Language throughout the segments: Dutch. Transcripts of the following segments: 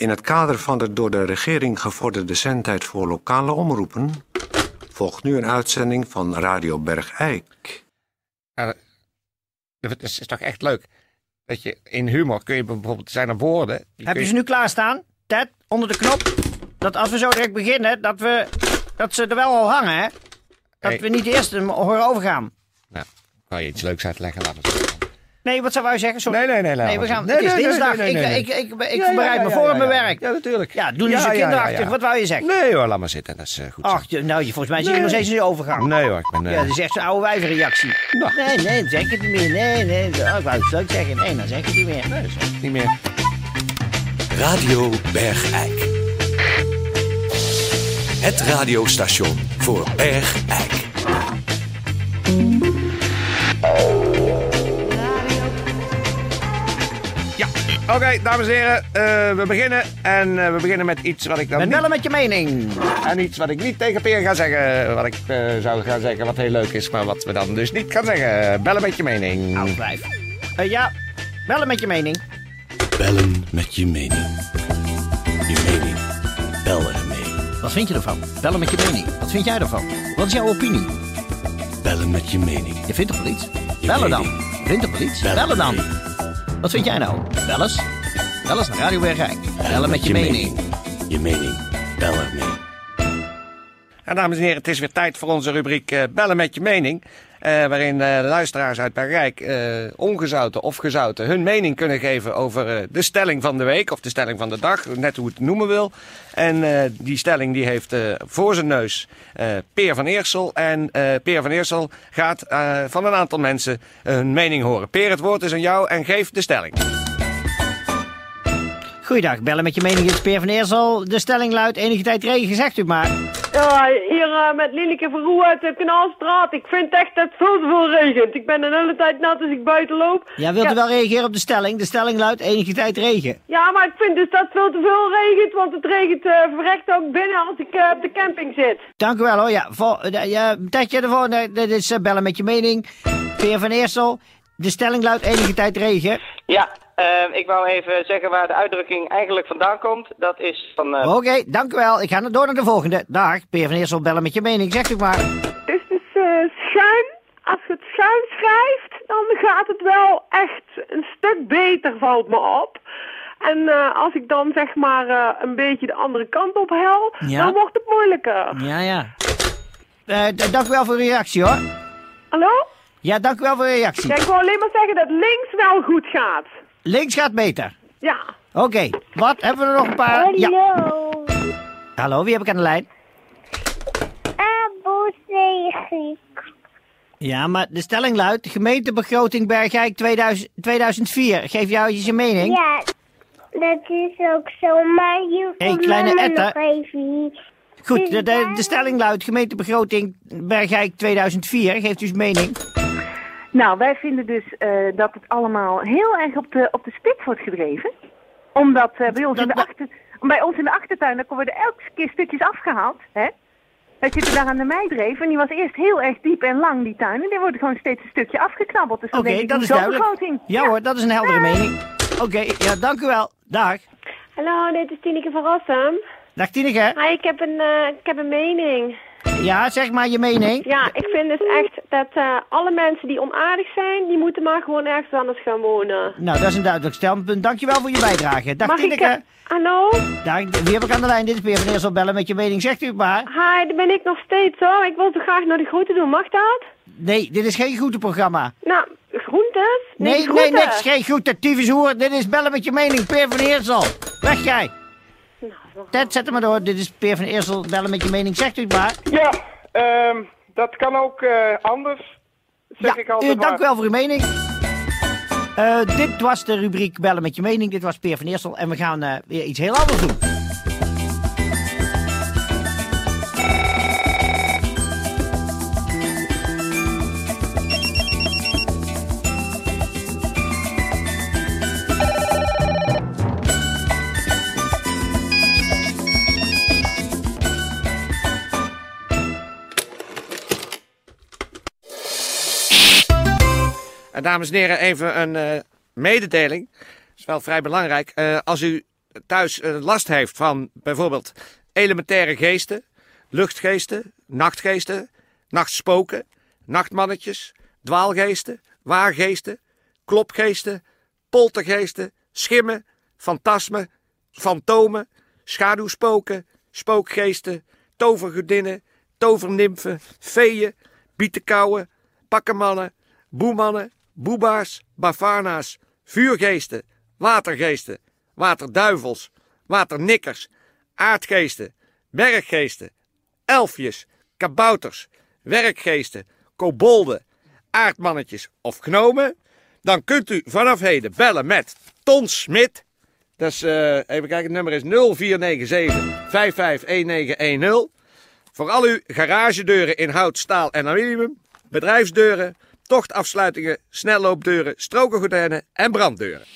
In het kader van de door de regering gevorderde zendtijd voor lokale omroepen volgt nu een uitzending van Radio Bergijk. Het is, is toch echt leuk. Dat je in humor kun je bijvoorbeeld, zijn er woorden. Heb je ze nu klaarstaan? Ted, onder de knop. Dat als we zo direct beginnen, dat, we, dat ze er wel al hangen, hè? Dat Hey. we niet eerst hem horen overgaan. Nou, kan je iets leuks uitleggen? Laat het Nee, wat zou wij zeggen? Sorry. Nee, nee, nee. Nee, we gaan. het is dinsdag. ik, ik, ik, ik, bereid me voor op mijn werk. Ja, natuurlijk. Ja, doe niet zo kinderachtig. Wat wou je zeggen? Nee hoor, laat maar zitten. Dat is eh, goed. zo. Ach, je- nou, je, volgens mij zit je nog steeds in de overgang. Nee hoor, ik ben... eh, Ja, dat is echt zo'n oude wijvenreactie. Nou. Nee, nee, dan zeg ik het niet meer. Nee, nee. Oh, ik wou het leuk zeggen. Nee, dan zeg ik het niet meer. nee, dat is niet meer. Radio Bergijk. Het radiostation voor Bergijk. Oké, dames en heren. eh, we beginnen. En eh, we beginnen met iets wat ik dan Met niet... bellen met je mening. En iets wat ik niet tegen Peer ga zeggen. Wat ik eh, zou gaan zeggen, wat heel leuk is. Maar wat we dan dus niet gaan zeggen. Bellen met je mening. Oud. Eh, ja, bellen met je mening. Bellen met je mening. Je mening. Bel ermee. Wat vind je ervan? Bellen met je mening. Wat vind jij ervan? Wat is jouw opinie? Bellen met je mening. Je vindt toch wel iets? Je Bellen dan. Je vindt toch wel iets? Bellen Bellen dan. Mee. Wat vind jij nou? Bel eens. Bel eens naar Radio Bergijk. Bellen met je mening. Je mening. Bel ermee. En dames en heren, het is weer tijd voor onze rubriek eh, Bellen met je mening. Eh, waarin eh, luisteraars uit Bergijk eh, ongezouten of gezouten hun mening kunnen geven over de stelling van de week of de stelling van de dag, net hoe het noemen wil. En die stelling die heeft voor zijn neus Peer van Eersel. En Peer van Eersel gaat van een aantal mensen hun mening horen. Peer, het woord is aan jou en geef de stelling. Goeiedag, bellen met je mening. Is Peer van Eersel. De stelling luidt enige tijd regen, zegt u maar. Ja, hier eh, met Lilieke van Roe uit de Kanaalstraat. Ik vind echt dat het veel te veel regent. Ik ben de hele tijd nat als ik buiten loop. Ja, wilt u Ja. wel reageren op de stelling? De stelling luidt enige tijd regen. Ja, maar ik vind dus dat het veel te veel regent, want het regent eh verrekt ook binnen als ik eh, op de camping zit. Dank u wel hoor. Ja, voor, eh, ja, Tetje, de volgende. Dit is bellen met je mening. Peer van Eersel. De stelling luidt enige tijd regen. Ja, eh, ik wou even zeggen waar de uitdrukking eigenlijk vandaan komt. Dat is van... eh, Oké, dank u wel. Ik ga door naar de volgende. Dag, Peer van Eersel, bellen met je mening. Zegt u maar. Het is dus eh, schuin. Als je het schuin schrijft, dan gaat het wel echt een stuk beter, valt me op. En eh, als ik dan zeg maar eh, een beetje de andere kant op hel, Ja. dan wordt het moeilijker. Ja, ja. Eh, d- dank u wel voor uw reactie hoor. Hallo? Ja, dank u wel voor uw reactie. Ja, ik wil alleen maar zeggen dat links wel goed gaat. Links gaat beter. Ja. Oké, wat hebben we er nog een paar? Ja. Hallo, wie heb ik aan de lijn? Ja, maar de stelling luidt: gemeentebegroting Bergijk 2000, 2004. Geef jou eens je mening. Ja, dat is ook zo, maar je Hey, kleine Etta. nog even hier. Goed, de, de, de stelling luidt: gemeentebegroting Bergijk 2004. Geeft u eens mening. Nou, wij vinden dus eh, dat het allemaal heel erg op de, op de spits wordt gedreven. Omdat eh, bij, ons in de achter, bij ons in de achtertuin, daar worden elke keer stukjes afgehaald. Hè? Wij zitten daar aan de meidreef en die was eerst heel erg diep en lang, die tuin. En die wordt gewoon steeds een stukje afgeknabbeld. Dus dan Oké, denk ik, dat is duidelijk. begroting? Ja, hoor, dat is een heldere mening. Oké, ja, dank u wel. Dag. Hallo, dit is Tineke van Rossum. Dag Tineke. Hi, ik heb een, eh, ik heb een mening. Ja, zeg maar je mening. Ja, ik vind dus echt dat eh, alle mensen die onaardig zijn, die moeten maar gewoon ergens anders gaan wonen. Nou, dat is een duidelijk standpunt. Dankjewel voor je bijdrage. Dag Mag ik... Eh, hallo? Dag, wie heb ik aan de lijn? Dit is Peer van Eersel. Bellen met je mening. Zegt u het maar. Hi, daar ben ik nog steeds hoor. Ik wil zo graag naar de groeten doen. Mag dat? Nee, dit is geen groenteprogramma. Nou, groentes? Nee, nee, groenten. niks. Geen groente, tyfus hoer. Dit is Bellen met je mening. Peer van Eersel. Weg jij. Ted, zet hem maar door. Dit is Peer van Eersel. Bellen met je mening. Zegt u het maar. Ja, ehm, dat kan ook eh, anders. Zeg Ja, ik altijd eh, dank u wel voor uw mening. Eh, dit was de rubriek Bellen met je mening. Dit was Peer van Eersel. En we gaan weer iets heel anders doen. Dames en heren, even een eh, mededeling. Dat is wel vrij belangrijk. Eh, als u thuis eh, last heeft van bijvoorbeeld elementaire geesten, luchtgeesten, nachtgeesten, nachtspoken, nachtmannetjes, dwaalgeesten, waargeesten, klopgeesten, poltergeesten, schimmen, fantasmen, fantomen, schaduwspoken, spookgeesten, tovergodinnen, tovernimfen, feeën, bietenkouwen, pakkenmannen, boemannen, boebaars, bafarna's, vuurgeesten, watergeesten, waterduivels, waternikkers, aardgeesten, berggeesten, elfjes, kabouters, werkgeesten, kobolden, aardmannetjes of gnomen, dan kunt u vanaf heden bellen met Ton Smit. Dat is, eh, even kijken, het nummer is 0497 551910. Voor al uw garagedeuren in hout, staal en aluminium, bedrijfsdeuren, tochtafsluitingen, snelloopdeuren, strokengordijnen en branddeuren.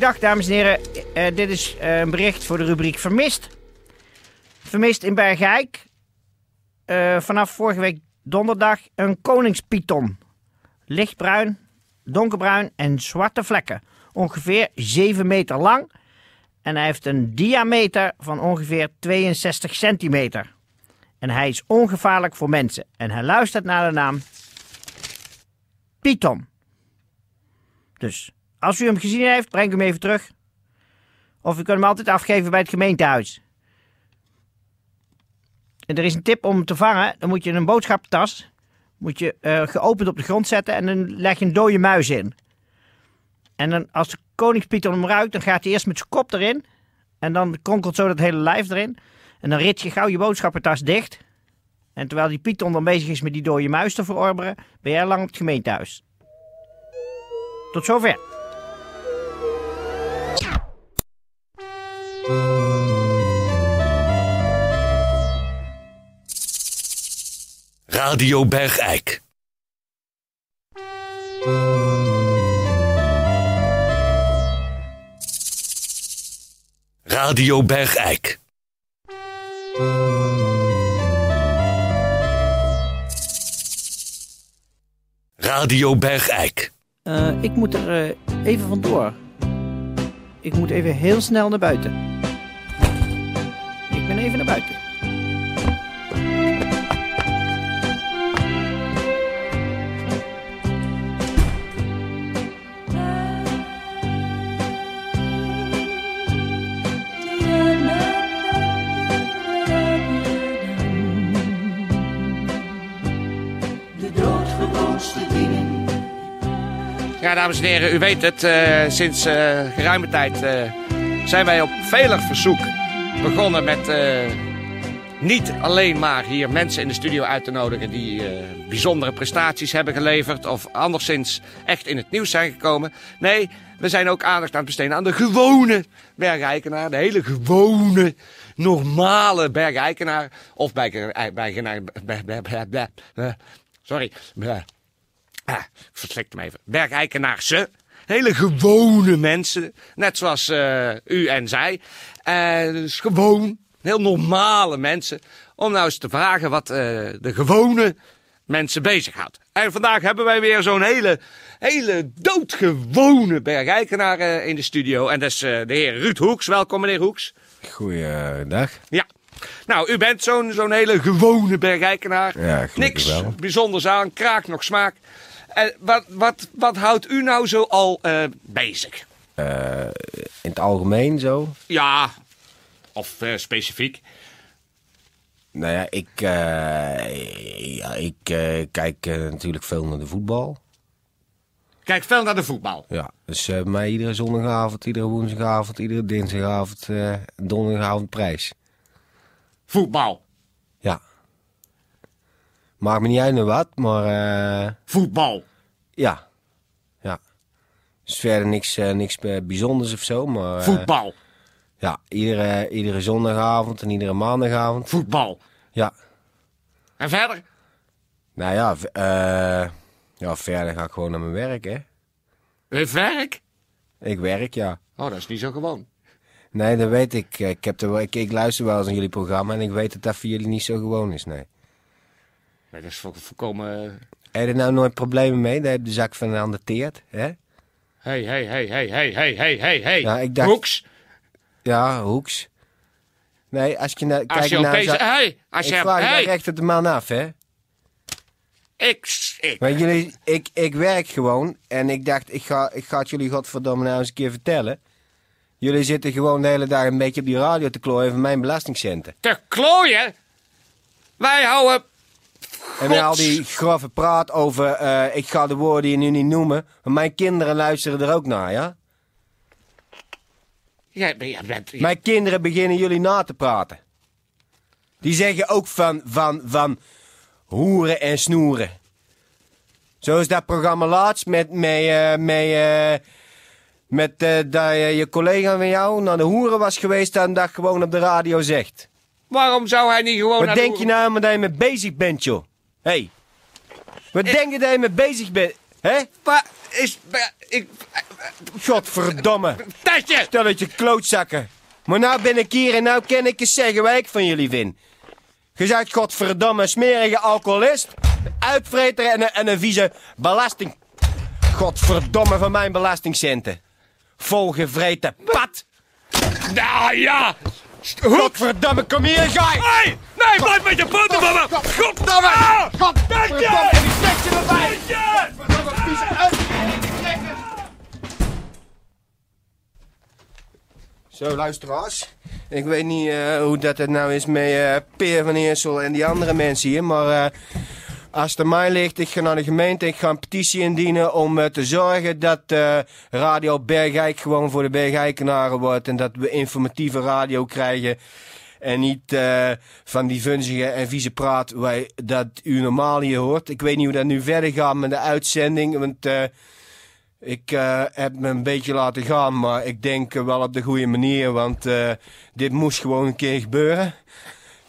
Goeiedag, dames en heren. Eh, dit is eh, een bericht voor de rubriek Vermist. Vermist in Bergijk. Eh, vanaf vorige week donderdag een koningspython. Lichtbruin, donkerbruin en zwarte vlekken. Ongeveer 7 meter lang. En hij heeft een diameter van ongeveer 62 centimeter. En hij is ongevaarlijk voor mensen. En hij luistert naar de naam Python. Dus als u hem gezien heeft, breng hem even terug. Of u kunt hem altijd afgeven bij het gemeentehuis. En er is een tip om hem te vangen. Dan moet je een boodschappentas moet je, eh, geopend op de grond zetten en dan leg je een dode muis in. En dan, als de koningspieter hem ruikt, dan gaat hij eerst met zijn kop erin. En dan kronkelt zo dat hele lijf erin. En dan rit je gauw je boodschappentas dicht. En terwijl die Python dan bezig is met die dode muis te verorberen, ben jij lang op het gemeentehuis. Tot zover. Radio Bergijk. Radio Bergijk. Radio Bergijk. Eh, ik moet er eh, even vandoor. Ik moet even heel snel naar buiten. Ik ben even naar buiten. Ja, dames en heren, u weet het, eh, sinds eh, geruime tijd eh, zijn wij op veler verzoek begonnen met niet alleen maar hier mensen in de studio uit te nodigen die bijzondere prestaties hebben geleverd of anderszins echt in het nieuws zijn gekomen. Nee, we zijn ook aandacht aan het besteden aan de gewone bergeikenaar, de hele gewone, normale bergeikenaar of bergeikenaar, sorry, ik verslikte me even. Bergijkenaarse. Hele gewone mensen. Net zoals eh, u en zij. Eh, dus gewoon. Heel normale mensen. Om nou eens te vragen wat eh, de gewone mensen bezighoudt. En vandaag hebben wij weer zo'n hele, hele doodgewone bergijkenaar eh, in de studio. En dat is eh, de heer Ruud Hoeks. Welkom meneer Hoeks. Goeiedag. Ja. Nou, u bent zo'n zo'n hele gewone bergijkenaar. Ja, Niks wel. bijzonders aan, kraak nog smaak. Wat, wat, wat houdt u nou zo al eh, bezig? Eh, in het algemeen zo. Ja, of eh, specifiek. Nou ja, ik, ja, ik kijk natuurlijk veel naar de voetbal. Kijk veel naar de voetbal. Ja, dus bij mij iedere zondagavond, iedere woensdagavond, iedere dinsdagavond, eh donderdagavond prijs. Voetbal. Maakt me niet uit naar wat, maar eh, Voetbal. ja. Ja. Dus verder niks, eh, niks eh, bijzonders of zo, maar... eh, Voetbal. Ja, iedere, iedere zondagavond en iedere maandagavond. Voetbal. Ja. En verder? Nou ja, eh, ja, verder ga ik gewoon naar mijn werk, hè. Heeft werk? Ik werk, ja. Oh, dat is niet zo gewoon. Nee, dat weet ik. Ik, heb ik, ik luister wel eens aan jullie programma en ik weet dat dat voor jullie niet zo gewoon is, nee. Nee, dat is vo- volkomen... eh, Heb je er nou nooit problemen mee? Dat heb je de zak van teert, hè? Hey, hey, hey, hey, hey, hey, hey, hey, hey. Ja, ik dacht- Hoeks. Ja, hoeks. Nee, als je naar... Als kijk je op naar deze... Hey, als ik je... vraag je Hey, recht op de man af, hè? ik... ik. Maar jullie, ik, ik werk gewoon en ik dacht, ik ga, ik ga het jullie godverdomme nou eens een keer vertellen. Jullie zitten gewoon de hele dag een beetje op die radio te klooien van mijn belastingcenten. Te klooien? Wij houden... En met al die grove praat over, eh, ik ga de woorden hier nu niet noemen, maar mijn kinderen luisteren er ook naar, ja? Bent... Mijn kinderen beginnen jullie na te praten. Die zeggen ook van, van, van hoeren en snoeren. Zo is dat programma laatst met, met, eh, met, eh, met dat je collega van jou naar de hoeren was geweest en dat gewoon op de radio zegt. Waarom zou hij niet gewoon... Wat naar de denk je nou dat je mee bezig bent, joh? Hé. Hey. Wat denk je dat je mee bezig bent? Hè? Waar is... Ik... Godverdomme. Dat je klootzakken. Maar nou ben ik hier en nou kan ik eens zeggen wat ik van jullie vind. Je zegt godverdomme smerige alcoholist, uitvreter en een, en een vieze belasting... Godverdomme van mijn belastingcenten. Volgevreten pad. Nou ja! Godverdomme, kom hier, ga Hey! Nee, blijf met je poten van me! Godverdomme! Ah! Godverdomme, die trekt je erbij. Zo, luisteraars. Ik weet niet eh, hoe dat het nou is met eh, Peer van Eersel en die andere mensen hier, maar eh, als het mij ligt, ik ga naar de gemeente, ik ga een petitie indienen om eh, te zorgen dat eh, Radio Bergijk gewoon voor de Bergijkenaren wordt en dat we informatieve radio krijgen en niet eh, van die vunzige en vieze praat wij, dat u normaal hier hoort. Ik weet niet hoe dat nu verder gaat met de uitzending, want... ik heb me een beetje laten gaan, maar ik denk wel op de goede manier, want dit moest gewoon een keer gebeuren.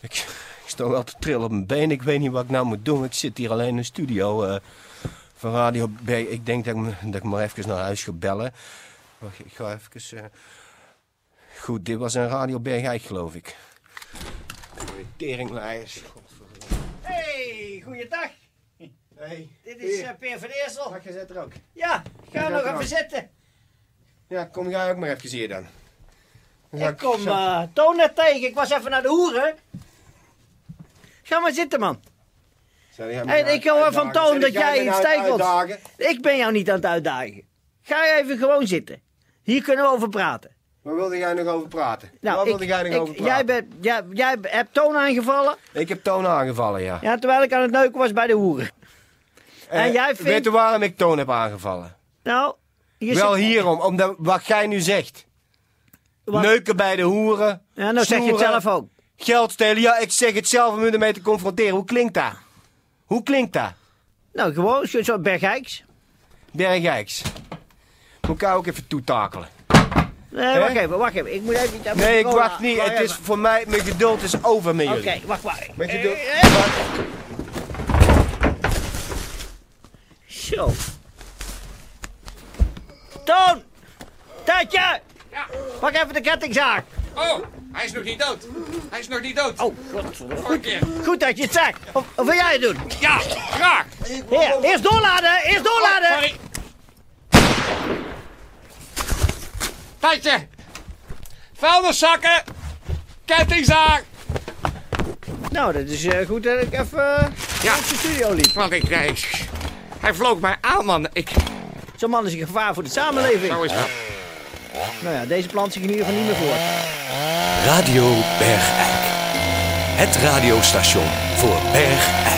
Ik sta wel te trillen op mijn been, ik weet niet wat ik nou moet doen. Ik zit hier alleen in de studio eh, van Radio B. Ik denk dat ik, dat ik maar even naar huis ga bellen. Wacht, ik ga even... eh, Goed, dit was een Radio Bergijk, geloof ik. Teringlijers. Hey, goeiedag. Hey, Dit is eh, Peer van Eersel. Mag je zit er ook? Ja, ga nog even zitten. Ja, kom jij ook maar even hier dan. Dan Ik kom eh Toon net tegen. Ik was even naar de hoeren. Ga maar zitten, man. Nou ik hoor van uitdagen? Toon dat jij iets? Ik ben jou niet aan het uitdagen. Ga even gewoon zitten. Hier kunnen we over praten. Waar wilde jij nog over praten? Nou, Wat wilde ik- jij nog ik- over praten? jij, bent, jij, jij hebt Toon aangevallen. Ik heb Toon aangevallen, ja. Ja, terwijl ik aan het neuken was bij de hoeren. en Eh, jij Weet je waarom ik Toon heb aangevallen? Nou, je Wel zit- hierom, omdat wat jij nu zegt. Wat? Neuken bij de hoeren. Ja, nou zeg je het zelf ook. Geld stelen. Ja, ik zeg het zelf om u ermee te confronteren. Hoe klinkt dat? Hoe klinkt dat? Nou, gewoon zo'n soort Bergijks. Bergijks. Moet ik jou ook even toetakelen. Nee, wacht even, wacht even. Ik moet even... even Nee, ik wacht niet. Het is voor mij, mijn geduld is over met Oké, jullie. wacht, wacht. Mijn geduld... Eh, eh. Zo. Toon! Tijdje! Ja. Pak even de kettingzaag. Oh, hij is nog niet dood. Hij is nog niet dood. Oh, keer. Goed dat je het zegt. Of, of wil jij het doen? Ja, graag. Hier, eerst doorladen, eerst doorladen. Oh, sorry. Tijdje. Vuilniszakken. Kettingzaag. Nou, dat is eh, goed dat ik even uh, Ja. de studio liep. Want ik, hij, hij vloog mij aan, man. Ik, Zo'n man is een gevaar voor de samenleving. zo is dat. Nou ja, deze plant zich in ieder geval niet meer voor. Radio Bergijk. Het radiostation voor Bergijk.